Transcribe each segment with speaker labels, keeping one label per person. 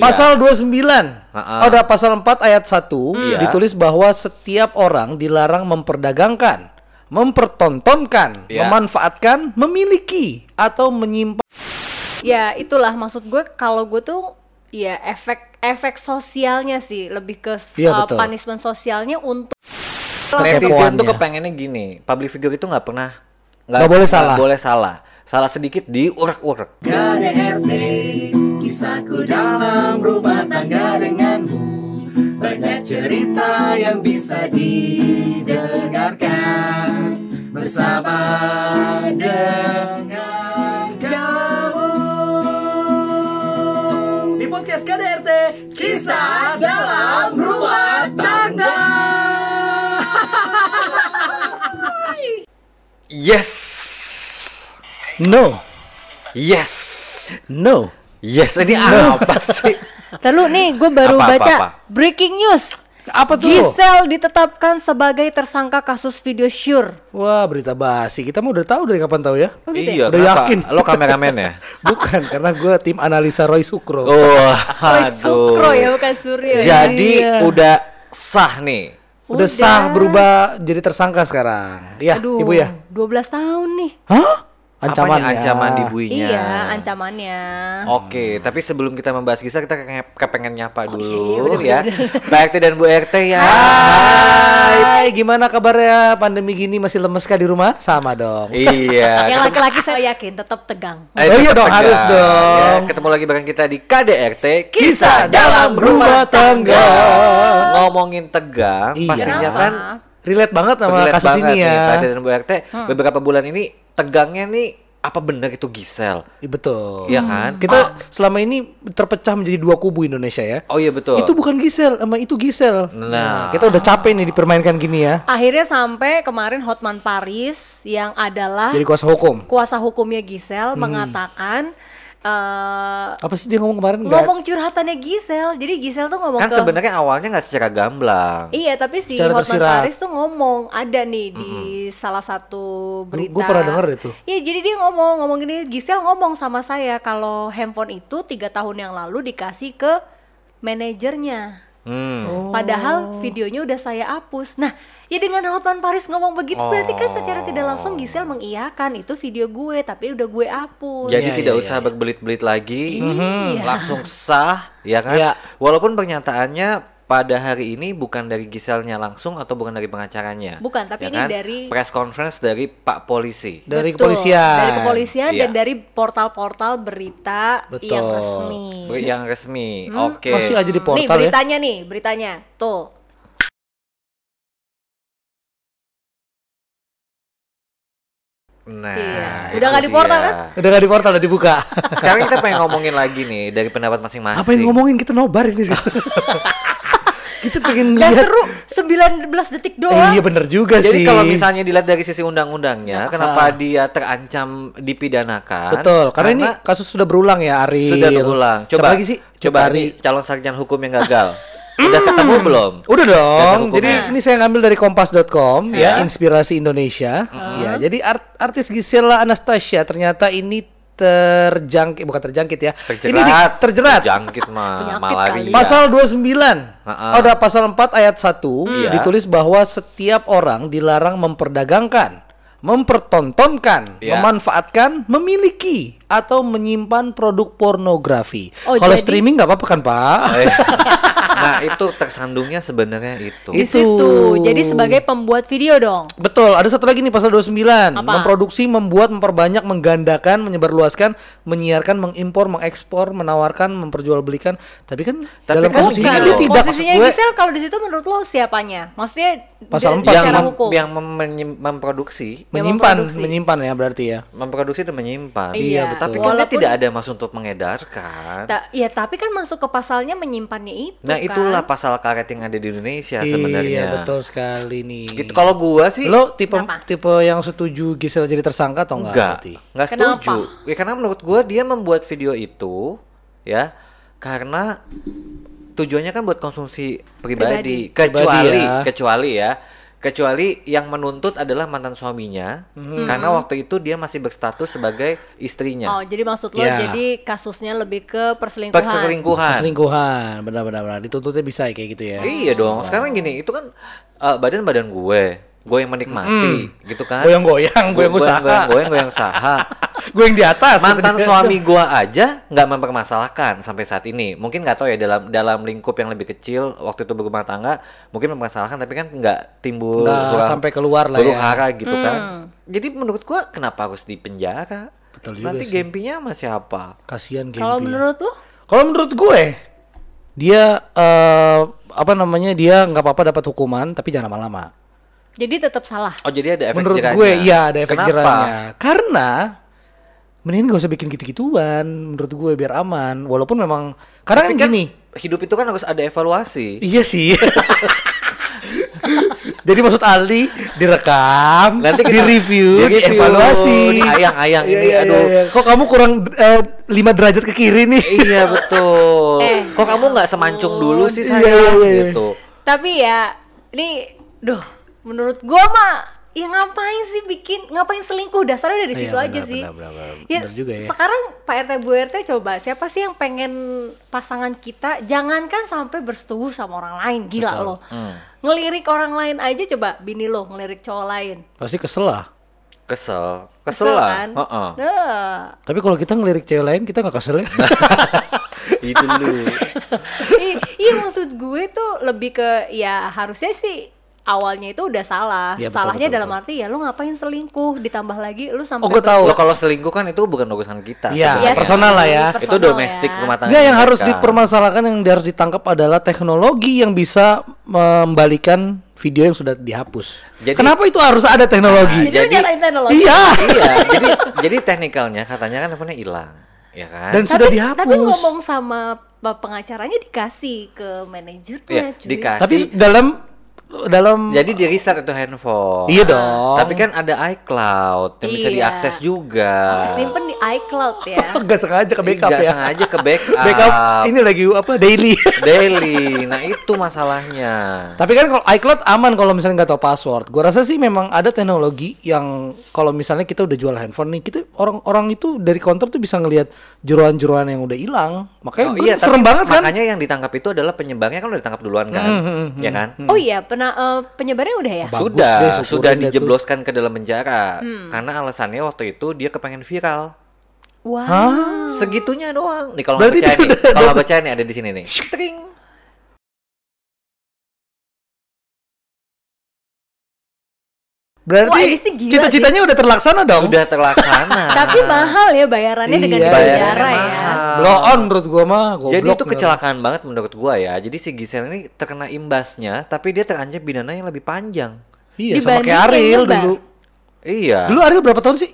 Speaker 1: Pasal 29.
Speaker 2: Ha-ha.
Speaker 1: Ada pasal 4 ayat 1
Speaker 2: Iya.
Speaker 1: ditulis bahwa setiap orang dilarang memperdagangkan, mempertontonkan,
Speaker 2: Iya.
Speaker 1: memanfaatkan, memiliki atau menyimpan
Speaker 3: Ya itulah maksud gue kalau gue tuh ya efek efek sosialnya sih lebih ke
Speaker 1: Iya,
Speaker 3: uh,
Speaker 1: betul.
Speaker 3: punishment sosialnya untuk
Speaker 2: Netizen tuh kepengennya gini, public figure itu nggak pernah
Speaker 1: Nggak boleh salah.
Speaker 2: boleh salah. Salah sedikit diurek-urek.
Speaker 4: Kisahku dalam rumah tangga denganmu Banyak cerita yang bisa didengarkan Bersama dengan kamu Di podcast KDRT Kisah dalam rumah tangga
Speaker 2: Yes.
Speaker 1: no,
Speaker 2: Yes.
Speaker 1: no.
Speaker 2: Yes, ini apa sih?
Speaker 3: Lalu nih gue baru
Speaker 2: Apa, apa,
Speaker 3: baca
Speaker 2: apa?
Speaker 3: breaking news.
Speaker 1: Apa tuh?
Speaker 3: Giselle ditetapkan sebagai tersangka kasus video sure.
Speaker 1: Wah, berita basi. Kita mah udah tahu dari kapan tahu ya?
Speaker 3: Oh gitu
Speaker 2: iya,
Speaker 3: ya?
Speaker 1: Udah
Speaker 2: kenapa?
Speaker 1: yakin.
Speaker 2: Lo kameramen ya?
Speaker 1: Bukan, karena gue tim analisa Roy Sukro.
Speaker 2: Oh,
Speaker 3: Roy. Sukro ya bukan Suryo. ya?
Speaker 2: Jadi
Speaker 1: Iya.
Speaker 2: udah sah nih.
Speaker 1: Udah sah berubah jadi tersangka sekarang. Ya,
Speaker 3: Aduh,
Speaker 1: Ibu ya.
Speaker 3: 12 tahun nih.
Speaker 1: Hah? Ancaman
Speaker 2: Apanya ancaman di buinya.
Speaker 3: Iya, ancamannya.
Speaker 2: Oke, tapi sebelum kita membahas kisah kita ke- kepengen nyapa
Speaker 3: iya,
Speaker 2: dulu ya. Pak RT dan Bu RT ya.
Speaker 1: Hai, gimana kabarnya? Pandemi gini masih lemes kah di rumah? Sama dong.
Speaker 2: Iya.
Speaker 3: Yang laki-laki saya yakin tetap tegang.
Speaker 2: Eh,
Speaker 1: Oh iya dong,
Speaker 2: tegang.
Speaker 1: harus dong.
Speaker 2: Ya, ketemu lagi bareng kita di KDRT
Speaker 1: Kisah dalam rumah tangga.
Speaker 2: Ngomongin tegang,
Speaker 1: Iya.
Speaker 2: pastinya
Speaker 3: Kenapa?
Speaker 2: kan
Speaker 1: Relate banget sama
Speaker 2: relate
Speaker 1: kasus
Speaker 2: banget
Speaker 1: ini
Speaker 2: nih,
Speaker 1: ya.
Speaker 2: Pak RT dan Bu RT beberapa bulan ini tegangnya nih apa benar itu Gisel?
Speaker 1: Iya, betul.
Speaker 2: Iya kan?
Speaker 1: Kita selama ini terpecah menjadi dua kubu Indonesia ya.
Speaker 2: Oh iya betul.
Speaker 1: Itu bukan Gisel, sama itu Gisel.
Speaker 2: Nah.
Speaker 1: kita udah capek nih dipermainkan gini ya.
Speaker 3: Akhirnya sampai kemarin Hotman Paris yang adalah
Speaker 1: Jadi kuasa hukum.
Speaker 3: kuasa hukumnya Giselle mengatakan eh
Speaker 1: Apa sih dia ngomong kemarin?
Speaker 3: Ngomong curhatannya Giselle. Jadi Giselle tuh ngomong
Speaker 2: kan
Speaker 3: ke
Speaker 2: sebenarnya awalnya nggak secara gamblang.
Speaker 3: Iya, tapi si
Speaker 1: Secara
Speaker 3: Hotman
Speaker 1: tersirat.
Speaker 3: Paris tuh ngomong ada nih di salah satu berita.
Speaker 1: gua pernah denger itu.
Speaker 3: Iya, jadi dia ngomong ngomong gini, Giselle ngomong sama saya kalau handphone itu tiga tahun yang lalu dikasih ke manajernya.
Speaker 2: Hmm.
Speaker 1: Oh.
Speaker 3: Padahal videonya udah saya hapus. Nah, ya dengan Hotman Paris ngomong begitu berarti kan secara tidak langsung Giselle mengiyakan itu video gue tapi udah gue hapus.
Speaker 2: Jadi
Speaker 1: Iya,
Speaker 2: tidak
Speaker 1: iya,
Speaker 2: usah berbelit-belit lagi,
Speaker 3: Iya.
Speaker 2: langsung sah, ya kan?
Speaker 1: Iya.
Speaker 2: Walaupun pernyataannya pada hari ini bukan dari Giselnya langsung atau bukan dari pengacaranya.
Speaker 3: Bukan, tapi
Speaker 2: ya
Speaker 3: ini
Speaker 2: kan?
Speaker 3: dari-
Speaker 2: press conference dari Pak Polisi.
Speaker 1: Dari
Speaker 3: Betul,
Speaker 1: kepolisian.
Speaker 3: Dari kepolisian
Speaker 2: Iya.
Speaker 3: dan dari portal-portal berita
Speaker 1: Betul.
Speaker 3: yang resmi.
Speaker 2: Ber- Yang resmi.
Speaker 3: Hmm,
Speaker 2: Oke.
Speaker 1: Masih aja di
Speaker 3: Nih
Speaker 1: portal ya.
Speaker 3: beritanya nih, beritanya. Tuh.
Speaker 2: Nah,
Speaker 3: Iya. Udah nggak di portal
Speaker 2: dia.
Speaker 3: kan?
Speaker 1: Udah gak di portal, udah dibuka.
Speaker 2: Sekarang kita pengen ngomongin lagi nih dari pendapat masing-masing.
Speaker 1: Apa yang ngomongin kita nobar ini sekarang. kita pengen
Speaker 3: Gak
Speaker 1: ngeliat.
Speaker 3: seru 19 detik
Speaker 1: Eh,
Speaker 3: doang.
Speaker 1: iya bener juga
Speaker 2: Jadi
Speaker 1: sih.
Speaker 2: kalau misalnya dilihat dari sisi undang-undangnya,
Speaker 3: Nah.
Speaker 2: kenapa dia terancam dipidanakan?
Speaker 1: Betul, karena, ini kasus sudah berulang ya Ari.
Speaker 2: sudah berulang.
Speaker 1: Siapa
Speaker 2: Coba
Speaker 1: lagi sih?
Speaker 2: Coba.
Speaker 1: Ari
Speaker 2: calon sarjana hukum yang gagal. Udah ketemu belum?
Speaker 1: Udah dong. Jadi ini saya ngambil dari kompas.com ya,
Speaker 2: Ya.
Speaker 1: inspirasi Indonesia. Ya, jadi art- artis Gisela Anastasia ternyata ini terjangkit bukan terjangkit ya. Ini di-
Speaker 2: Terjerat.
Speaker 1: terjerat.
Speaker 2: Terjangkit mah malaria.
Speaker 3: kali.
Speaker 1: Pasal 29.
Speaker 2: Ha-ha.
Speaker 1: Ada pasal 4 ayat 1
Speaker 2: Iya.
Speaker 1: ditulis bahwa setiap orang dilarang memperdagangkan, mempertontonkan, memanfaatkan, memiliki atau menyimpan produk pornografi.
Speaker 3: Oh,
Speaker 1: Kalau
Speaker 3: jadi-
Speaker 1: streaming nggak apa-apa kan, Pak?
Speaker 2: Eh, nah, itu tersandungnya sebenarnya itu.
Speaker 1: Itu.
Speaker 3: situ. Jadi sebagai pembuat video dong.
Speaker 1: Betul, ada satu lagi nih pasal 29.
Speaker 3: Apa?
Speaker 1: Memproduksi, membuat, memperbanyak, menggandakan, menyebarluaskan, menyiarkan, mengimpor, mengekspor, menawarkan, memperjualbelikan. Tapi kan
Speaker 2: Tapi
Speaker 1: dalam
Speaker 2: kan
Speaker 1: dia tidak
Speaker 3: Posisinya
Speaker 2: gue-
Speaker 3: Giselle kalau di situ menurut lo siapanya? Maksudnya
Speaker 1: Pasal
Speaker 3: di-
Speaker 1: empat.
Speaker 2: yang
Speaker 3: secara
Speaker 2: mem-
Speaker 3: hukum.
Speaker 2: yang mem- memproduksi,
Speaker 3: Yang
Speaker 1: menyimpan,
Speaker 3: memproduksi.
Speaker 1: menyimpan ya berarti ya.
Speaker 2: memproduksi dan menyimpan.
Speaker 3: Iya,
Speaker 1: betul.
Speaker 2: Tapi kan dia
Speaker 3: Walaupun-
Speaker 2: tidak ada maksud untuk mengedarkan.
Speaker 3: Ta- ya tapi kan masuk ke pasalnya menyimpannya itu
Speaker 2: Nah,
Speaker 3: kan.
Speaker 2: itulah pasal karet yang ada di Indonesia sebenarnya.
Speaker 1: Iya, betul sekali nih.
Speaker 2: Gitu. Kalau gua sih
Speaker 1: Lo tipe
Speaker 3: Kenapa?
Speaker 1: tipe yang setuju Gisel jadi tersangka atau enggak?
Speaker 2: enggak, enggak
Speaker 3: Kenapa?
Speaker 2: setuju. Ya karena menurut gua dia membuat video itu ya karena tujuannya kan buat konsumsi pribadi,
Speaker 1: Pribadi
Speaker 2: kecuali
Speaker 1: ya.
Speaker 2: kecuali ya Kecuali yang menuntut adalah mantan suaminya,
Speaker 3: Hmm.
Speaker 2: karena waktu itu dia masih berstatus sebagai istrinya.
Speaker 3: Oh, jadi maksud lo
Speaker 1: Ya.
Speaker 3: jadi kasusnya lebih ke perselingkuhan.
Speaker 2: Perselingkuhan.
Speaker 1: Selingkuhan, benar-benar. Dituntutnya bisa ya kayak gitu ya.
Speaker 2: Iya dong. Sekarang gini, itu kan eh, badan-badan gue, gue yang menikmati, gitu kan?
Speaker 1: Goyang-goyang, goyang usaha.
Speaker 2: goyang, goyang, goyang usaha.
Speaker 1: gue yang di atas.
Speaker 2: Mantan
Speaker 1: gitu.
Speaker 2: suami gue aja nggak mempermasalahkan sampai saat ini. Mungkin nggak tahu ya dalam dalam lingkup yang lebih kecil waktu itu berumah tangga, mungkin mempermasalahkan tapi kan nggak timbul
Speaker 1: Nggak
Speaker 2: hura-
Speaker 1: sampai keluar lah
Speaker 2: huru
Speaker 1: ya.
Speaker 2: hara gitu kan.
Speaker 3: Hmm.
Speaker 2: Jadi menurut gua kenapa harus dipenjara?
Speaker 1: Betul juga
Speaker 2: Nanti
Speaker 1: sih.
Speaker 2: gempinya sama siapa?
Speaker 1: Kasihan
Speaker 3: Kalau
Speaker 1: Gempi.
Speaker 3: menurut lo?
Speaker 1: Kalau menurut gue, dia eh, apa namanya dia nggak apa-apa dapat hukuman, tapi jangan lama-lama.
Speaker 3: Jadi tetap salah.
Speaker 2: Oh jadi ada efek
Speaker 1: Menurut
Speaker 2: jerahnya.
Speaker 1: gue, iya ada efek
Speaker 2: Kenapa?
Speaker 1: jerahnya. Karena mendingan gak usah bikin gitu-gituan. Menurut gue biar aman. Walaupun memang karena
Speaker 2: Tapi
Speaker 1: kan gini.
Speaker 2: hidup itu kan harus ada evaluasi.
Speaker 1: Iya sih. Jadi maksud Ali direkam,
Speaker 2: Nanti kita
Speaker 1: di-review,
Speaker 2: di-review,
Speaker 1: dievaluasi.
Speaker 2: nih, ayang-ayang
Speaker 1: Iya,
Speaker 2: ini,
Speaker 1: iya,
Speaker 2: aduh.
Speaker 1: iya. Kok kamu kurang eh, 5 derajat ke kiri nih?
Speaker 2: iya betul.
Speaker 3: Eh.
Speaker 2: Kok kamu nggak semancung dulu sih
Speaker 1: Iya,
Speaker 2: saya?
Speaker 1: iya, iya.
Speaker 2: Gitu.
Speaker 3: Tapi ya, ini, duh, menurut gua mah, ya ngapain sih bikin, ngapain selingkuh? Dasarnya dari
Speaker 1: Iya,
Speaker 3: situ aja
Speaker 1: benar,
Speaker 3: sih.
Speaker 1: benar, benar, benar.
Speaker 3: Ya,
Speaker 1: Benar juga ya.
Speaker 3: Sekarang Pak RT Bu RT coba, siapa sih yang pengen pasangan kita, jangankan sampai bersetubuh sama orang lain, gila
Speaker 1: Betul.
Speaker 3: loh.
Speaker 2: Hmm.
Speaker 3: Ngelirik orang lain aja coba, bini lo ngelirik cowok lain.
Speaker 1: Pasti kesel lah.
Speaker 2: Kesel, kesel,
Speaker 3: Kesel
Speaker 2: lah.
Speaker 3: kan?
Speaker 2: Heeh.
Speaker 3: Nah,
Speaker 1: Tapi kalau kita ngelirik cewek lain kita nggak kesel ya.
Speaker 2: Itu lu.
Speaker 3: Iya maksud gue tuh lebih ke ya harusnya sih awalnya itu udah salah.
Speaker 1: Iya, betul,
Speaker 3: Salahnya
Speaker 1: betul,
Speaker 3: dalam arti ya lu ngapain selingkuh ditambah lagi lu sampai
Speaker 1: Oh, gue tahu.
Speaker 2: Lo kalau selingkuh kan itu bukan urusan kita.
Speaker 1: Iya,
Speaker 2: sebenarnya.
Speaker 1: personal lah ya.
Speaker 3: personal
Speaker 2: Itu domestik
Speaker 3: ya.
Speaker 2: rumah tangga.
Speaker 1: Enggak yang harus
Speaker 2: mereka.
Speaker 1: dipermasalahkan yang harus ditangkap adalah teknologi yang bisa membalikan video yang sudah dihapus.
Speaker 2: Jadi-
Speaker 1: Kenapa itu harus ada teknologi?
Speaker 3: Jadi, lu
Speaker 2: Jadi-
Speaker 3: nyalain teknologi.
Speaker 1: iya.
Speaker 2: iya, jadi jadi teknikalnya katanya kan handphonenya hilang, ya kan?
Speaker 1: Dan
Speaker 3: Tapi,
Speaker 1: sudah dihapus.
Speaker 3: tapi ngomong sama pe- pengacaranya dikasih ke manajernya
Speaker 2: Iya,
Speaker 3: cuy.
Speaker 2: dikasih.
Speaker 1: Tapi dalam dalam
Speaker 2: jadi di reset itu handphone.
Speaker 1: Iya dong.
Speaker 2: Tapi kan ada iCloud yang bisa
Speaker 3: Iya.
Speaker 2: diakses juga.
Speaker 3: Simpen di iCloud ya.
Speaker 1: Gak sengaja ke backup
Speaker 2: Nggak
Speaker 1: ya.
Speaker 2: sengaja ke backup.
Speaker 1: Backup ini lagi apa daily.
Speaker 2: daily. Nah, itu masalahnya.
Speaker 1: Tapi kan kalau iCloud aman kalau misalnya nggak tahu password. Gua rasa sih memang ada teknologi yang kalau misalnya kita udah jual handphone nih, kita orang-orang itu dari counter tuh bisa ngelihat jeroan-jeroan yang udah hilang. Makanya
Speaker 2: Oh, iya,
Speaker 1: serem banget kan.
Speaker 2: Makanya yang ditangkap itu adalah penyebarnya kan udah ditangkap duluan kan, ya kan?
Speaker 3: Oh iya, pernah eh, penyebarnya udah ya?
Speaker 1: Bagus
Speaker 2: sudah,
Speaker 1: deh,
Speaker 2: sudah
Speaker 1: tuh.
Speaker 2: dijebloskan ke dalam penjara.
Speaker 3: Hmm.
Speaker 2: Karena alasannya waktu itu dia kepengen viral.
Speaker 3: Wah.
Speaker 2: Segitunya doang. Nih kalau
Speaker 1: dia
Speaker 2: nih, kalau percaya nih ada di sini nih. Tring.
Speaker 1: Berarti cita-citanya udah terlaksana dong.
Speaker 2: Sudah terlaksana.
Speaker 3: Tapi mahal ya bayarannya dengan
Speaker 1: Iya,
Speaker 2: Bayarannya
Speaker 3: penjara ya.
Speaker 2: mahal.
Speaker 1: Blow on menurut gua mah goblok.
Speaker 2: Jadi itu
Speaker 1: bener.
Speaker 2: kecelakaan banget menurut gua ya. Jadi si Giselle ini terkena imbasnya, tapi dia terancam pidana yang lebih panjang.
Speaker 1: Iya, sama
Speaker 3: Dibanding
Speaker 1: kayak
Speaker 3: yang
Speaker 1: Ariel dulu.
Speaker 2: Iya.
Speaker 1: Dulu Ariel berapa tahun sih?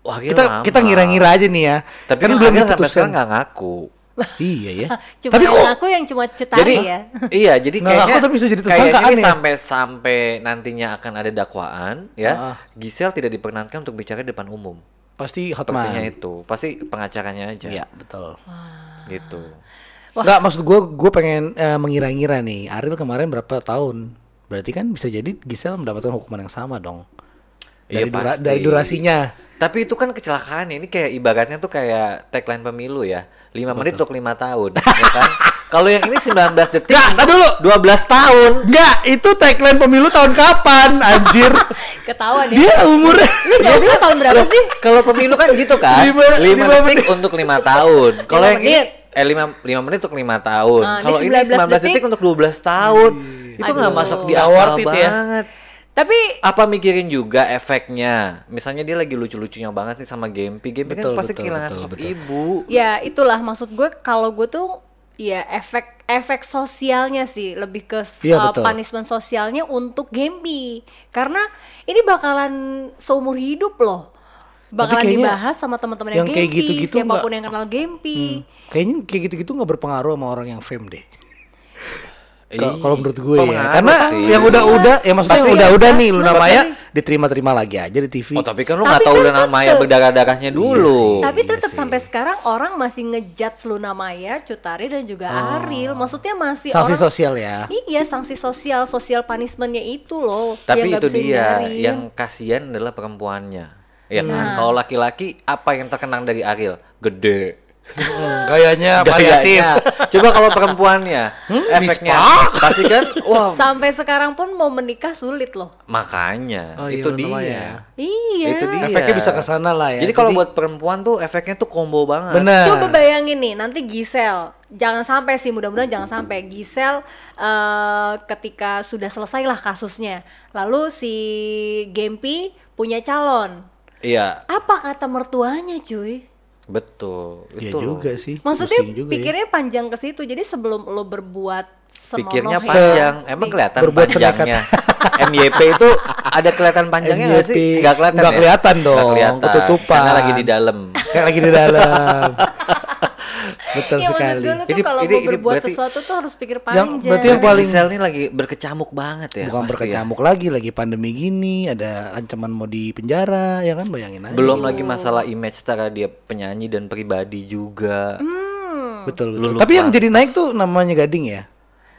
Speaker 2: Wah,
Speaker 1: Kita
Speaker 2: lama.
Speaker 1: kita ngira-ngira aja nih ya.
Speaker 2: Tapi
Speaker 1: kan
Speaker 2: kan
Speaker 1: belum
Speaker 2: Ariel sampai sekarang nggak ngaku.
Speaker 1: Iya ya.
Speaker 3: Cuma
Speaker 1: Tapi kok
Speaker 3: aku yang cuma cetari
Speaker 2: jadi
Speaker 3: ya.
Speaker 2: iya jadi
Speaker 1: Nggak
Speaker 2: kayaknya
Speaker 1: ngaku tapi bisa jadi tersangka,
Speaker 2: kayaknya sampai sampai nantinya akan ada dakwaan ya
Speaker 1: Ah.
Speaker 2: Giselle tidak diperkenankan untuk bicara di depan umum
Speaker 1: pasti
Speaker 2: sepertinya
Speaker 1: hotman.
Speaker 2: itu pasti pengacaranya aja
Speaker 1: Iya, betul.
Speaker 2: gitu
Speaker 1: Enggak, maksud gue gue pengen eh, mengira-ngira nih. Ariel kemarin berapa tahun? Berarti kan bisa jadi Giselle mendapatkan hukuman yang sama dong. Dari,
Speaker 2: Iya,
Speaker 1: dura-
Speaker 2: pasti.
Speaker 1: dari durasinya.
Speaker 2: Tapi itu kan kecelakaan ini kayak ibaratnya tuh kayak tagline pemilu ya 5 menit untuk lima tahun ya kan kalau yang ini 19 detik
Speaker 1: Nggak, tar dulu.
Speaker 2: 12 tahun
Speaker 1: Enggak, itu tagline pemilu tahun kapan? Anjir.
Speaker 3: Ketahuan ya.
Speaker 1: Dia umurnya
Speaker 3: Jadi lu tahun berapa sih?
Speaker 2: kalau pemilu kan gitu kan
Speaker 1: Lima-
Speaker 2: 5
Speaker 1: lima
Speaker 2: detik untuk lima tahun kalau yang ini
Speaker 3: menit.
Speaker 2: eh 5 5 menit untuk 5 tahun
Speaker 3: Ah, ini
Speaker 2: kalau ini
Speaker 3: 19
Speaker 2: 19 detik,
Speaker 3: detik
Speaker 2: untuk 12 tahun itu nggak
Speaker 3: Aduh.
Speaker 2: masuk di akal
Speaker 1: worth it ya.
Speaker 3: Tapi
Speaker 2: apa mikirin juga efeknya? Misalnya dia lagi lucu-lucunya banget nih sama Gempi. Gempi kan
Speaker 1: Betul,
Speaker 2: pasti
Speaker 1: betul,
Speaker 2: kehilangan
Speaker 1: betul,
Speaker 2: sosok
Speaker 1: betul.
Speaker 2: ibu.
Speaker 3: Ya itulah maksud gue kalau gue tuh ya efek efek sosialnya sih. Lebih ke
Speaker 1: Iya,
Speaker 3: uh,
Speaker 1: betul.
Speaker 3: punishment sosialnya untuk Gempi. Karena ini bakalan seumur hidup loh. Bakalan
Speaker 1: kayaknya
Speaker 3: dibahas sama teman-teman
Speaker 1: yang
Speaker 3: yang
Speaker 1: kayak
Speaker 3: Gempi
Speaker 1: gitu-gitu
Speaker 3: siapa pun
Speaker 1: nggak-
Speaker 3: yang kenal Gempi.
Speaker 1: Kayaknya kayak gitu-gitu nggak berpengaruh sama orang yang fame deh. Kalau menurut gue ya. Karena
Speaker 2: sih.
Speaker 1: yang udah-udah, ya maksudnya yang
Speaker 3: Pasti
Speaker 1: udah-udah nih Luna
Speaker 3: lu.
Speaker 1: Maya diterima-terima lagi aja di TV.
Speaker 2: Oh tapi kan lu nggak tahu
Speaker 3: kan
Speaker 2: Luna Maya berdarah-darahnya dulu.
Speaker 3: Tapi
Speaker 1: Iya
Speaker 3: tetap sampai sekarang orang masih ngejudge Luna Maya, Cutari dan juga Ariel. Maksudnya masih
Speaker 1: Oh. Sanksi
Speaker 3: orang
Speaker 1: sosial ya.
Speaker 3: Iya, sanksi sosial, sosial punishmentnya itu loh.
Speaker 2: Tapi itu
Speaker 3: bisa
Speaker 2: dia
Speaker 3: dihindarin.
Speaker 2: yang kasihan adalah perempuannya. Ya kan?
Speaker 3: Nah.
Speaker 2: Kalau laki-laki apa yang terkenang dari Ariel? Gede.
Speaker 1: Hmm, Gayanya variatif.
Speaker 2: Coba kalau perempuannya, efeknya
Speaker 1: mispak.
Speaker 2: pasti kan wah
Speaker 3: Sampai sekarang pun mau menikah sulit loh.
Speaker 2: makanya
Speaker 1: Oh, iya,
Speaker 2: itu
Speaker 1: Maya.
Speaker 2: dia.
Speaker 3: Iya.
Speaker 2: Itu dia.
Speaker 1: Efeknya bisa ke sana lah ya.
Speaker 2: Jadi kalau buat perempuan tuh efeknya tuh combo banget.
Speaker 1: Benar.
Speaker 3: Coba bayangin nih, nanti Gisel, jangan sampai sih, mudah-mudahan jangan sampai Gisel eh, ketika sudah selesai lah kasusnya, lalu si Gempi punya calon,
Speaker 2: Iya,
Speaker 3: apa kata mertuanya cuy?
Speaker 2: Betul.
Speaker 1: Iya
Speaker 2: Itu loh.
Speaker 1: juga sih.
Speaker 3: Maksudnya
Speaker 1: Pusing juga ya.
Speaker 3: pikirnya panjang ke situ, jadi sebelum lo berbuat
Speaker 2: Pikirnya panjang, emang kelihatan
Speaker 1: berbuat
Speaker 2: panjangnya. MYP itu ada kelihatan panjangnya nggak sih?
Speaker 1: MYP.
Speaker 2: Nggak kelihatan
Speaker 1: Nggak
Speaker 2: ya?
Speaker 1: kelihatan dong,
Speaker 2: kelihatan.
Speaker 1: ketutupan.
Speaker 2: Karena lagi di dalam.
Speaker 1: Kayak lagi di dalam. Betul
Speaker 3: Ya
Speaker 1: sekali.
Speaker 3: gue tuh
Speaker 2: Ini-
Speaker 3: kalau
Speaker 2: ini-
Speaker 3: mau
Speaker 2: ini
Speaker 3: berbuat
Speaker 2: berarti-
Speaker 3: sesuatu tuh harus pikir
Speaker 1: Yang-
Speaker 3: panjang.
Speaker 1: berarti yang paling-
Speaker 2: Gisel ini lagi berkecamuk banget ya.
Speaker 1: Bukan
Speaker 2: ya.
Speaker 1: berkecamuk lagi, lagi pandemi gini, ada ancaman mau di penjara, ya kan bayangin aja.
Speaker 2: Belum lagi masalah image secara dia penyanyi dan pribadi juga.
Speaker 3: Hmm.
Speaker 1: betul betul.
Speaker 2: Lulus
Speaker 1: Tapi yang jadi naik tuh namanya Gading ya.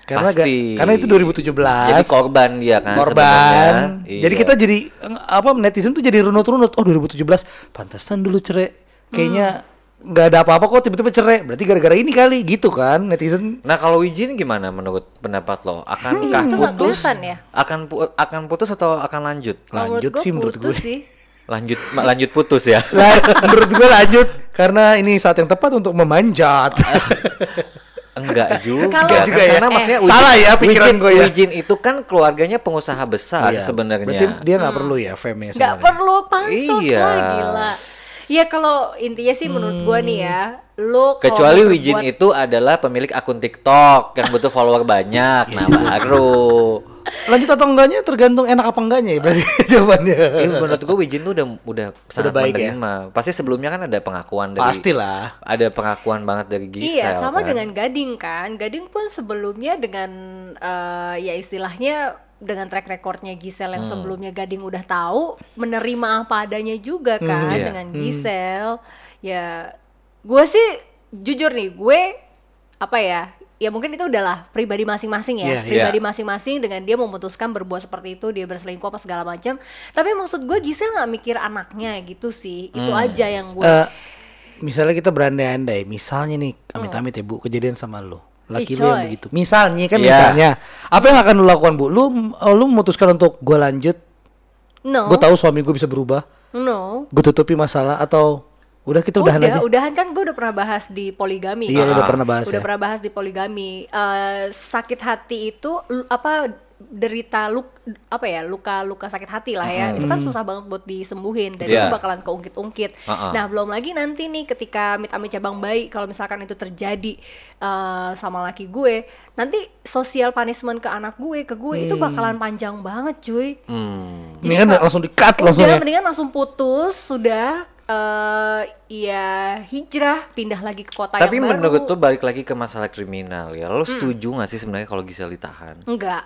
Speaker 1: Karena ga-
Speaker 2: Pasti.
Speaker 1: karena itu 2017.
Speaker 2: Jadi korban dia kan
Speaker 1: korban.
Speaker 2: sebenarnya.
Speaker 1: Jadi
Speaker 2: Iya.
Speaker 1: kita jadi eng- apa netizen tuh jadi runut-runut. Oh 2017 pantesan dulu cerai. Kayaknya nggak ada apa-apa kok tiba-tiba cerai. Berarti gara-gara ini kali gitu kan netizen.
Speaker 2: Nah kalau Wijin gimana menurut pendapat lo? Akankah
Speaker 3: Hmm,
Speaker 2: putus?
Speaker 3: kelihatan ya?
Speaker 2: Akan pu- akan putus atau akan lanjut?
Speaker 1: Lanjut sih menurut
Speaker 3: putus
Speaker 1: gue.
Speaker 3: sih.
Speaker 2: Lanjut lanjut putus ya.
Speaker 1: Lah, menurut gue lanjut karena ini saat yang tepat untuk memanjat.
Speaker 2: Enggak juga. Kan,
Speaker 1: juga ya.
Speaker 2: Karena
Speaker 3: Eh.
Speaker 2: maksudnya
Speaker 1: Salah ya pikiran
Speaker 2: Wijin,
Speaker 1: gue ya.
Speaker 2: Wijin itu kan keluarganya pengusaha besar
Speaker 1: Iya.
Speaker 2: sebenarnya.
Speaker 1: Berarti dia nggak perlu ya fame
Speaker 3: nggak perlu pansos
Speaker 2: Iya.
Speaker 3: lah gila ya kalau intinya sih menurut gua nih ya lo
Speaker 2: Kecuali Wijin
Speaker 3: berbuat-
Speaker 2: itu adalah pemilik akun TikTok yang butuh follower banyak. Nah, baru.
Speaker 1: Lanjut atau enggaknya tergantung enak apa enggaknya ya berarti jawabannya.
Speaker 2: Ini menurut gue Wijin tuh udah udah sangat
Speaker 1: baik ya?
Speaker 2: menerima. Pasti sebelumnya kan ada pengakuan dari
Speaker 1: Pastilah.
Speaker 2: ada pengakuan banget dari Gisel.
Speaker 3: Iya, sama
Speaker 2: kan.
Speaker 3: dengan Gading kan. Gading pun sebelumnya dengan eh, ya istilahnya dengan track recordnya Gisel yang sebelumnya Gading udah tahu menerima apa adanya juga kan
Speaker 2: iya.
Speaker 3: dengan Gisel. Ya, gue sih jujur nih, gue apa ya? Ya mungkin itu adalah pribadi masing-masing ya,
Speaker 1: Iya,
Speaker 3: pribadi
Speaker 2: iya.
Speaker 3: masing-masing dengan dia memutuskan berbuat seperti itu, dia berselingkuh apa segala macam. Tapi maksud gue Gisel nggak mikir anaknya gitu sih, itu aja yang gue.
Speaker 1: Eh, misalnya kita berandai-andai, misalnya nih amit-amit ya Bu kejadian sama lu. Laki lu yang begitu. Misalnya kan
Speaker 2: Iya.
Speaker 1: misalnya. Apa yang akan lu lakukan Bu? Lu lu memutuskan untuk gua lanjut,
Speaker 3: no,
Speaker 1: gue tahu suami gue bisa berubah,
Speaker 3: no.
Speaker 1: gue tutupi masalah atau udah kita udahan
Speaker 3: udah,
Speaker 1: aja.
Speaker 3: udahan kan gue udah pernah bahas di poligami.
Speaker 1: Iya,
Speaker 3: kan?
Speaker 1: udah pernah bahas
Speaker 3: Udah
Speaker 1: ya.
Speaker 3: pernah bahas di poligami. Eh, sakit hati itu apa derita luk apa ya luka luka sakit hati lah ya itu kan susah banget buat disembuhin dan
Speaker 2: Iya.
Speaker 3: itu bakal keungkit-ungkit.
Speaker 2: Uh-uh.
Speaker 3: Nah belum lagi nanti nih ketika amit-amit cabang bayi kalau misalkan itu terjadi eh, sama laki gue nanti sosial punishment ke anak gue ke gue itu bakalan panjang banget cuy.
Speaker 2: Hmm.
Speaker 3: Jadi
Speaker 1: Mendingan langsung di-cut langsung
Speaker 3: Udah,
Speaker 1: ya.
Speaker 3: mendingan langsung putus sudah eh ya hijrah pindah lagi ke kota
Speaker 2: Tapi
Speaker 3: yang baru.
Speaker 2: menurut tuh balik lagi ke masalah kriminal ya. Lo setuju nggak sih sebenarnya kalau Gisel ditahan?
Speaker 3: enggak,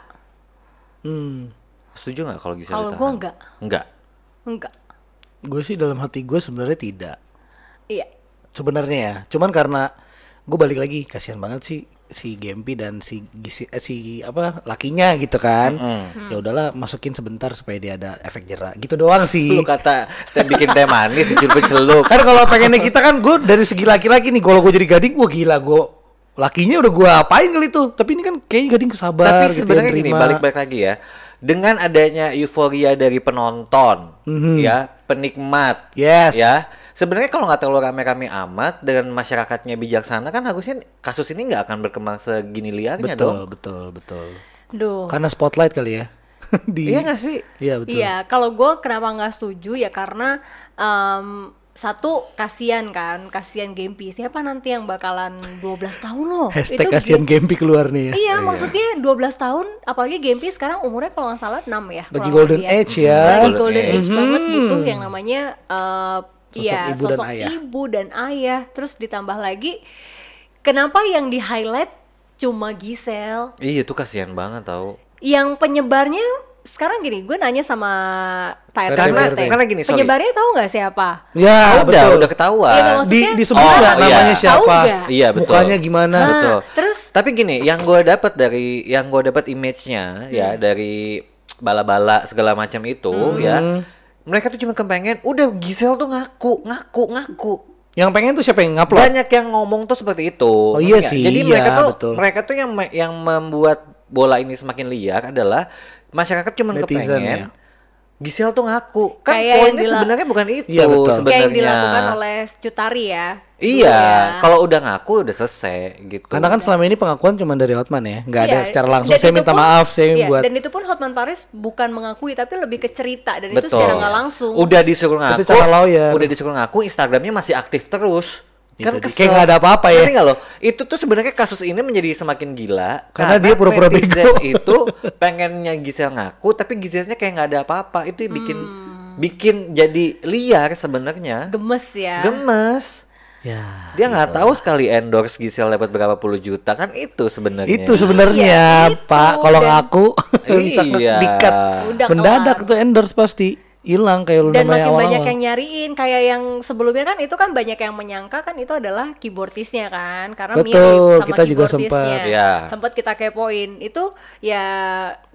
Speaker 1: Hmm.
Speaker 2: Setuju nggak kalau Gisel
Speaker 3: Kalau
Speaker 2: ditahan?
Speaker 3: gua nggak.
Speaker 2: Enggak.
Speaker 3: enggak.
Speaker 1: Gue sih dalam hati gue sebenarnya tidak.
Speaker 3: Iya.
Speaker 1: Sebenarnya ya, cuman karena gue balik lagi kasihan banget sih si Gempi dan si Gisi- eh, si apa lakinya gitu kan. Ya udahlah masukin sebentar supaya dia ada efek jerak. Gitu doang sih.
Speaker 2: Lu kata teh bikin teh manis dicelup celuk.
Speaker 1: kan kalau pengennya kita kan gue dari segi laki-laki nih kalau gue jadi gading gue gila gue lakinya udah gue apain kali itu tapi ini kan kayaknya gading kesabar
Speaker 2: Tapi
Speaker 1: gitu,
Speaker 2: sebenarnya
Speaker 1: yang
Speaker 2: gini,
Speaker 1: terima.
Speaker 2: balik-balik lagi ya. Dengan adanya euforia dari penonton, ya, penikmat,
Speaker 1: Yes.
Speaker 2: ya. Sebenarnya kalau nggak terlalu rame-rame amat dengan masyarakatnya bijaksana kan harusnya kasus ini nggak akan berkembang segini liarnya
Speaker 1: betul
Speaker 2: dong.
Speaker 1: betul betul
Speaker 3: Duh.
Speaker 1: karena spotlight kali ya di
Speaker 2: Iya nggak sih?
Speaker 1: iya betul
Speaker 3: Iya, kalau gue kenapa nggak setuju ya karena em, satu kasihan kan, kasihan Gempi. Siapa nanti yang bakalan 12 tahun loh?
Speaker 1: hashtag
Speaker 3: Itu
Speaker 1: kasihan
Speaker 3: Gem-
Speaker 1: Gempi keluar nih ya
Speaker 3: Iya, maksudnya 12 tahun, apalagi Gempi sekarang umurnya kalau nggak salah 6 ya.
Speaker 1: Lagi
Speaker 3: kurang
Speaker 1: golden
Speaker 3: lebih ya.
Speaker 1: age ya.
Speaker 3: Lagi
Speaker 2: Golden
Speaker 3: golden
Speaker 2: age.
Speaker 3: age banget butuh yang namanya eh
Speaker 1: Sosok
Speaker 3: iya,
Speaker 1: ibu dan
Speaker 3: sosok
Speaker 1: ayah.
Speaker 3: ibu dan ayah. Terus ditambah lagi kenapa yang di highlight cuma Gisel.
Speaker 2: Iya tuh kasihan banget tau.
Speaker 3: Yang penyebarnya sekarang gini, gue nanya sama Pak RT.
Speaker 1: Karena-
Speaker 3: RT.
Speaker 2: karena gini, sorry.
Speaker 3: penyebarnya tahu nggak siapa?
Speaker 1: Ya,
Speaker 2: Ah, udah,
Speaker 1: betul.
Speaker 2: udah ketahuan.
Speaker 3: Iya, nggak
Speaker 1: Di disebut
Speaker 2: Oh, iya.
Speaker 1: namanya
Speaker 3: Tahu
Speaker 1: siapa?
Speaker 2: Iya betul.
Speaker 1: Mukanya gimana?
Speaker 3: Nah,
Speaker 2: Betul.
Speaker 3: terus
Speaker 2: Tapi gini, yang gue dapat dari yang gue dapat image-nya ya
Speaker 3: Hmm.
Speaker 2: dari bala-bala segala macam itu
Speaker 3: Hmm.
Speaker 2: ya. Mereka tuh cuma kepengen udah Gisel tuh ngaku, ngaku, ngaku.
Speaker 1: Yang pengen tuh siapa yang ngupload?
Speaker 2: Banyak yang ngomong tuh seperti itu.
Speaker 1: Oh, iya sih,
Speaker 2: Jadi
Speaker 1: iya,
Speaker 2: mereka tuh
Speaker 1: betul.
Speaker 2: mereka tuh yang yang membuat bola ini semakin liar adalah masyarakat cuma
Speaker 1: Netizen,
Speaker 2: kepengen
Speaker 1: ya.
Speaker 2: Gisel tuh ngaku. Kan
Speaker 3: Kayak yang
Speaker 2: poinnya
Speaker 3: dila-
Speaker 2: sebenarnya bukan itu
Speaker 1: Iya, betul.
Speaker 2: sebenarnya.
Speaker 3: kayak yang dilakukan oleh Cutari ya.
Speaker 2: Iya,
Speaker 3: ya.
Speaker 2: kalau udah ngaku udah selesai gitu.
Speaker 1: Karena kan selama ini pengakuan cuma dari Hotman ya, nggak ada
Speaker 3: Iya,
Speaker 1: secara langsung.
Speaker 3: dan
Speaker 1: Saya
Speaker 3: itu
Speaker 1: minta
Speaker 3: pun-
Speaker 1: maaf, saya
Speaker 3: iya,
Speaker 1: buat
Speaker 3: Dan itu pun Hotman Paris bukan mengakui tapi lebih ke cerita dan itu
Speaker 2: Betul.
Speaker 3: secara nggak langsung.
Speaker 2: Udah disuruh ngaku.
Speaker 1: Itu cara lawyer.
Speaker 2: Udah disuruh ngaku Instagramnya masih aktif terus. Kan kesel.
Speaker 1: Kayak nggak ada apa-apa ya.
Speaker 2: Ngerti nggak lo? Itu tuh sebenarnya kasus ini menjadi semakin gila
Speaker 1: Karena dia pura-pura bego.
Speaker 2: itu pengennya Gisel ngaku tapi Giselnya kayak nggak ada apa-apa. Itu yang bikin
Speaker 3: Hmm.
Speaker 2: bikin jadi liar sebenarnya.
Speaker 3: Gemes ya.
Speaker 2: Gemes.
Speaker 1: ya.
Speaker 2: Dia nggak tahu sekali endorse Gisel dapat berapa puluh juta kan itu sebenarnya.
Speaker 1: Itu sebenarnya
Speaker 3: itu.
Speaker 1: Pak, kalau ngaku bisa
Speaker 2: Iya.
Speaker 1: dikat.
Speaker 3: Udah
Speaker 1: Mendadak
Speaker 3: kelar.
Speaker 1: tuh endorse pasti hilang kayak lu
Speaker 3: dan makin banyak
Speaker 1: awal-awal.
Speaker 3: yang nyariin kayak yang sebelumnya kan itu kan banyak yang menyangka kan itu adalah keyboardisnya kan karena
Speaker 1: Betul,
Speaker 3: mirip sama
Speaker 1: kita juga
Speaker 3: keyboardisnya.
Speaker 2: sempat. Iya.
Speaker 3: sempat kita kepoin itu ya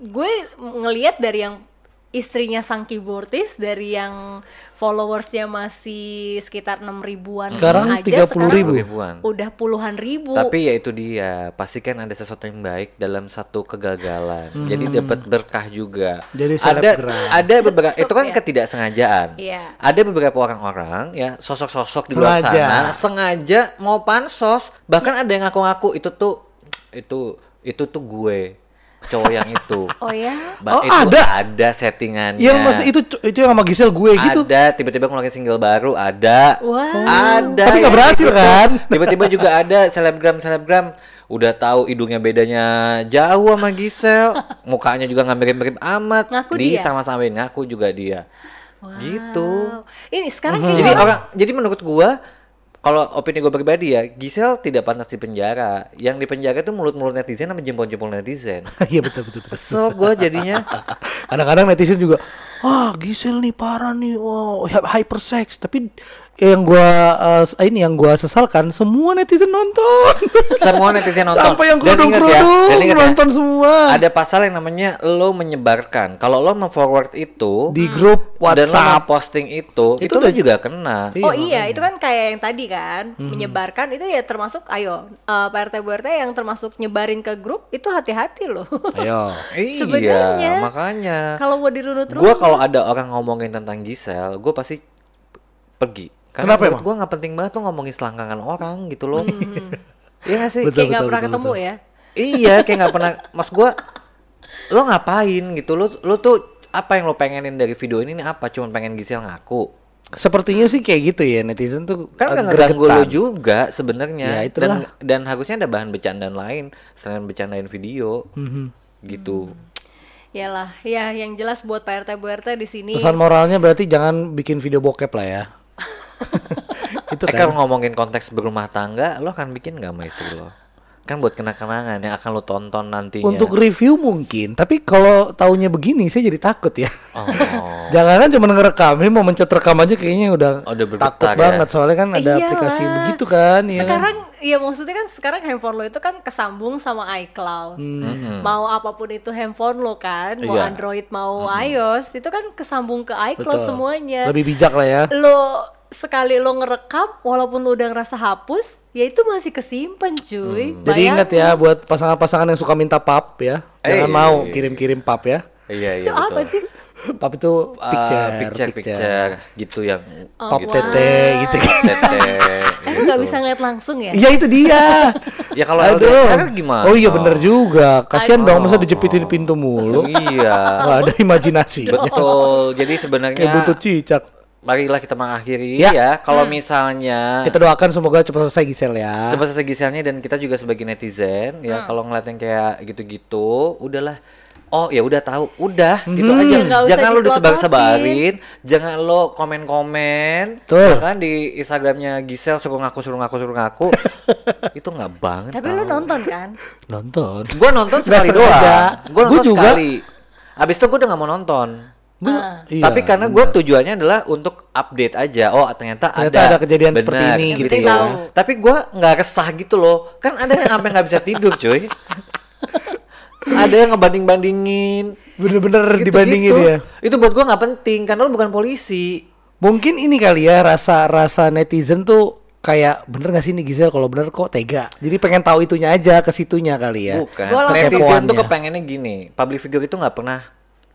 Speaker 3: gue ngelihat dari yang istrinya sang keyboardis dari yang followersnya masih sekitar enam ribuan
Speaker 1: Sekarang
Speaker 3: aja
Speaker 1: 30
Speaker 3: sekarang
Speaker 1: ribu.
Speaker 2: ribuan.
Speaker 3: udah puluhan ribu
Speaker 2: Tapi ya itu dia, pasti kan ada sesuatu yang baik dalam satu kegagalan. Jadi dapat berkah juga.
Speaker 1: Hmm. Jadi
Speaker 2: ada
Speaker 1: selebgram.
Speaker 2: ada beberapa itu kan
Speaker 3: Ya.
Speaker 2: ketidaksengajaan.
Speaker 3: Iya.
Speaker 2: Ada beberapa orang-orang ya sosok-sosok di luar
Speaker 1: Sengaja.
Speaker 2: sana sengaja mau pansos, bahkan ada yang ngaku-ngaku itu tuh itu itu tuh gue cowok yang itu.
Speaker 3: oh ya
Speaker 2: Ba-
Speaker 1: Oh,
Speaker 2: itu
Speaker 1: ada?
Speaker 2: ada settingannya.
Speaker 1: Yang maksud itu itu yang sama Gisel gue gitu.
Speaker 2: Ada tiba-tiba ngeluarin single baru ada.
Speaker 3: Wow.
Speaker 2: Ada.
Speaker 1: Tapi nggak
Speaker 2: yang
Speaker 1: berhasil,
Speaker 2: gitu.
Speaker 1: kan?
Speaker 2: Tiba-tiba juga ada selebgram selebgram udah tahu hidungnya bedanya jauh sama Gisel, mukanya juga nggak mirip-mirip amat.
Speaker 3: Ngaku
Speaker 2: di
Speaker 3: dia?
Speaker 2: sama-samain ngaku juga dia. Gitu.
Speaker 3: Wow. ini sekarang
Speaker 1: Hmm.
Speaker 3: kayaknya
Speaker 2: Jadi
Speaker 3: orang-
Speaker 2: orang jadi menurut gua kalau opini gue pribadi ya, Gisel tidak pantas di penjara. Yang di penjara itu mulut-mulut netizen sama jempol-jempol netizen.
Speaker 1: Iya betul betul. betul.
Speaker 2: Kesel gue jadinya.
Speaker 1: Kadang-kadang netizen juga, ah Gisel nih parah nih, wow hypersex. Tapi yang gua eh, ini yang gua sesalkan semua netizen nonton.
Speaker 2: Semua netizen nonton.
Speaker 1: Sampai yang
Speaker 2: Dan ingat ya,
Speaker 1: kerudung-kerudung
Speaker 2: dan ingat ya,
Speaker 1: nonton semua.
Speaker 2: Ada pasal yang namanya lo menyebarkan. Kalau lo memforward itu
Speaker 1: Di grup
Speaker 2: dan lo
Speaker 1: WhatsApp.
Speaker 2: posting itu, itu,
Speaker 1: Itu
Speaker 2: lo
Speaker 1: udah-
Speaker 2: juga kena.
Speaker 1: Iya,
Speaker 3: oh iya,
Speaker 1: makanya.
Speaker 3: itu kan kayak yang tadi kan, menyebarkan itu ya termasuk ayo eh, Pak RT Bu RT yang termasuk nyebarin ke grup itu hati-hati loh.
Speaker 1: Ayo.
Speaker 2: Iya,
Speaker 3: Sebenarnya,
Speaker 2: makanya.
Speaker 3: Kalau mau dirunut
Speaker 2: Gua kalau ada orang ngomongin tentang Gisel, gue pasti pergi. Karena
Speaker 1: Kenapa emang?
Speaker 2: gue nggak penting banget tuh ngomongin selangkangan orang gitu loh. Iya gak sih?
Speaker 1: Betul,
Speaker 3: kayak nggak
Speaker 1: betul,
Speaker 3: pernah
Speaker 1: betul,
Speaker 3: ketemu
Speaker 1: betul.
Speaker 3: ya.
Speaker 2: iya, kayak nggak pernah. Mas gue, lo ngapain gitu? Lo lo tuh apa yang lo pengenin dari video ini nih apa? Cuman pengen Gisel ngaku.
Speaker 1: Sepertinya sih kayak gitu ya netizen tuh
Speaker 2: kan
Speaker 1: agak
Speaker 2: nggak ngeganggu lo juga sebenarnya
Speaker 1: Ya,
Speaker 2: dan
Speaker 1: itulah.
Speaker 2: dan harusnya ada bahan bercandaan lain selain bercandain video
Speaker 1: Mhm.
Speaker 2: gitu
Speaker 3: Yalah, ya yang jelas buat Pak RT Bu RT di sini.
Speaker 1: Pesan moralnya berarti jangan bikin video bokep lah ya. itu
Speaker 2: eh,
Speaker 1: kan.
Speaker 2: kalau ngomongin konteks berumah tangga lo akan bikin nggak sama istri lo kan buat kenang-kenangan yang akan lo tonton nantinya
Speaker 1: Untuk review mungkin, tapi kalau taunya begini saya jadi takut ya.
Speaker 2: oh,
Speaker 1: Jangan kan cuma ngerekam, ini mau mencet rekam aja kayaknya udah,
Speaker 2: Oh, udah
Speaker 1: takut
Speaker 2: ya?
Speaker 1: banget soalnya kan ada
Speaker 3: Iyalah.
Speaker 1: aplikasi begitu kan ya. kan?
Speaker 3: sekarang ya maksudnya kan sekarang handphone lo itu kan kesambung sama iCloud.
Speaker 2: Mm-mm.
Speaker 3: Mau apa pun itu handphone lo kan, mau
Speaker 2: Iya.
Speaker 3: Android mau iOS, itu kan kesambung ke iCloud
Speaker 1: Betul.
Speaker 3: semuanya.
Speaker 1: Lebih bijak lah ya.
Speaker 3: Lo sekali lo ngerekam walaupun lo udah ngerasa hapus, ya itu masih kesimpan cuy.
Speaker 1: Hmm. Jadi ingat ya buat pasangan-pasangan yang suka minta pap ya, jangan
Speaker 2: Eh.
Speaker 1: mau kirim-kirim pap ya.
Speaker 2: iya
Speaker 3: Itu
Speaker 2: iya
Speaker 3: apa
Speaker 2: betul
Speaker 3: sih?
Speaker 1: Pap itu
Speaker 2: Ah,
Speaker 1: picture,
Speaker 2: picture, picture, gitu yang
Speaker 3: Oh,
Speaker 1: Pap
Speaker 2: gitu.
Speaker 1: tete gitu kan.
Speaker 2: tete
Speaker 3: Eh lo nggak bisa ngeliat langsung ya?
Speaker 1: Iya itu dia.
Speaker 2: ya kalau. LDR gimana
Speaker 1: Oh iya bener juga. Kasihan dong masa dijepitin pintu mulu.
Speaker 2: iya
Speaker 1: Nggak ada imajinasi.
Speaker 2: betul jadi sebenarnya
Speaker 1: Kayak butut cicak.
Speaker 2: Marilah kita mengakhiri
Speaker 1: Ya.
Speaker 2: ya. Kalau misalnya
Speaker 1: Kita doakan semoga cepat selesai Gisel ya.
Speaker 2: Cepat selesai Giselnya dan kita juga sebagai netizen
Speaker 3: Hmm.
Speaker 2: ya kalau ngeliat yang kayak gitu-gitu udahlah oh ya udah tahu udah gitu
Speaker 1: Hmm.
Speaker 2: aja
Speaker 3: Ya,
Speaker 2: jangan lo
Speaker 3: dipelototin.
Speaker 2: disebar-sebarin jangan lo komen-komen
Speaker 1: Betul.
Speaker 2: ya kan di Instagramnya Gisel suruh ngaku suruh ngaku suruh ngaku itu nggak banget
Speaker 3: Tapi lu nonton kan?
Speaker 1: Nonton.
Speaker 2: gue nonton sekali doang gue nonton
Speaker 1: Gua juga.
Speaker 2: sekali abis itu gue udah nggak mau nonton
Speaker 3: Ah.
Speaker 1: Iya,
Speaker 2: tapi karena gue tujuannya adalah untuk update aja oh ternyata,
Speaker 1: Ternyata ada kejadian
Speaker 2: Bener,
Speaker 1: seperti ini gitu
Speaker 3: ya.
Speaker 2: tahu. tapi gue nggak resah gitu loh kan ada yang sampai nggak bisa tidur cuy ada yang ngebanding bandingin
Speaker 1: bener-bener dibandingin ya.
Speaker 2: itu buat gue nggak penting karena lo bukan polisi
Speaker 1: Mungkin ini kali ya rasa rasa netizen tuh kayak bener gak sih nih Gisel kalau bener kok tega. Jadi pengen tahu itunya aja ke situnya kali ya.
Speaker 2: bukan
Speaker 3: Gua
Speaker 2: netizen tuh
Speaker 1: Kepoannya.
Speaker 2: kepengennya gini public figure itu nggak pernah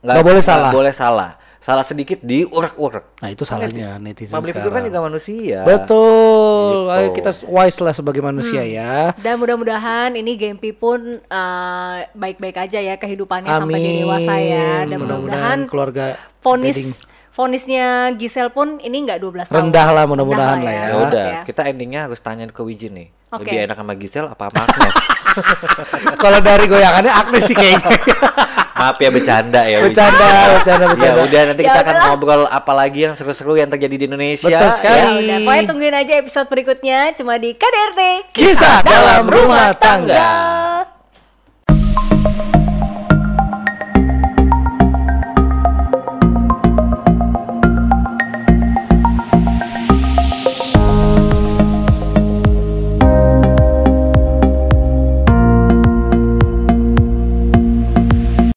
Speaker 1: Nggak boleh salah.
Speaker 2: boleh salah salah sedikit diurak-urak
Speaker 1: Nah itu salahnya netizen
Speaker 2: public figure kan
Speaker 1: sekarang.
Speaker 2: juga manusia
Speaker 1: Betul.
Speaker 2: Gitu.
Speaker 1: Ayo kita wise lah sebagai manusia ya.
Speaker 3: Dan mudah-mudahan ini Gempi pun eh, baik-baik aja ya kehidupannya sampai
Speaker 1: Amin.
Speaker 3: dewasa ya. Dan mudah-mudahan
Speaker 1: keluarga
Speaker 3: vonis
Speaker 1: wedding
Speaker 3: vonisnya Gisel pun ini nggak 12 tahun.
Speaker 1: rendah lah mudah-mudahan lah ya.
Speaker 2: ya udah
Speaker 3: Ya.
Speaker 2: kita endingnya harus tanya ke Wijin nih
Speaker 3: Oke.
Speaker 2: lebih enak sama Gisel apa sama Agnes
Speaker 1: Kalau dari goyangannya Agnes sih kayaknya.
Speaker 2: maaf ya bercanda ya. Bercanda,
Speaker 1: bercanda, bercanda.
Speaker 2: Ya udah nanti
Speaker 3: ya
Speaker 2: kita akan ngobrol apa lagi yang seru-seru yang terjadi di Indonesia.
Speaker 1: Betul ya sekali.
Speaker 3: Ya udah, pokoknya tungguin aja episode berikutnya cuma di KDRT.
Speaker 1: Kisah, dalam rumah tangga.
Speaker 3: tangga.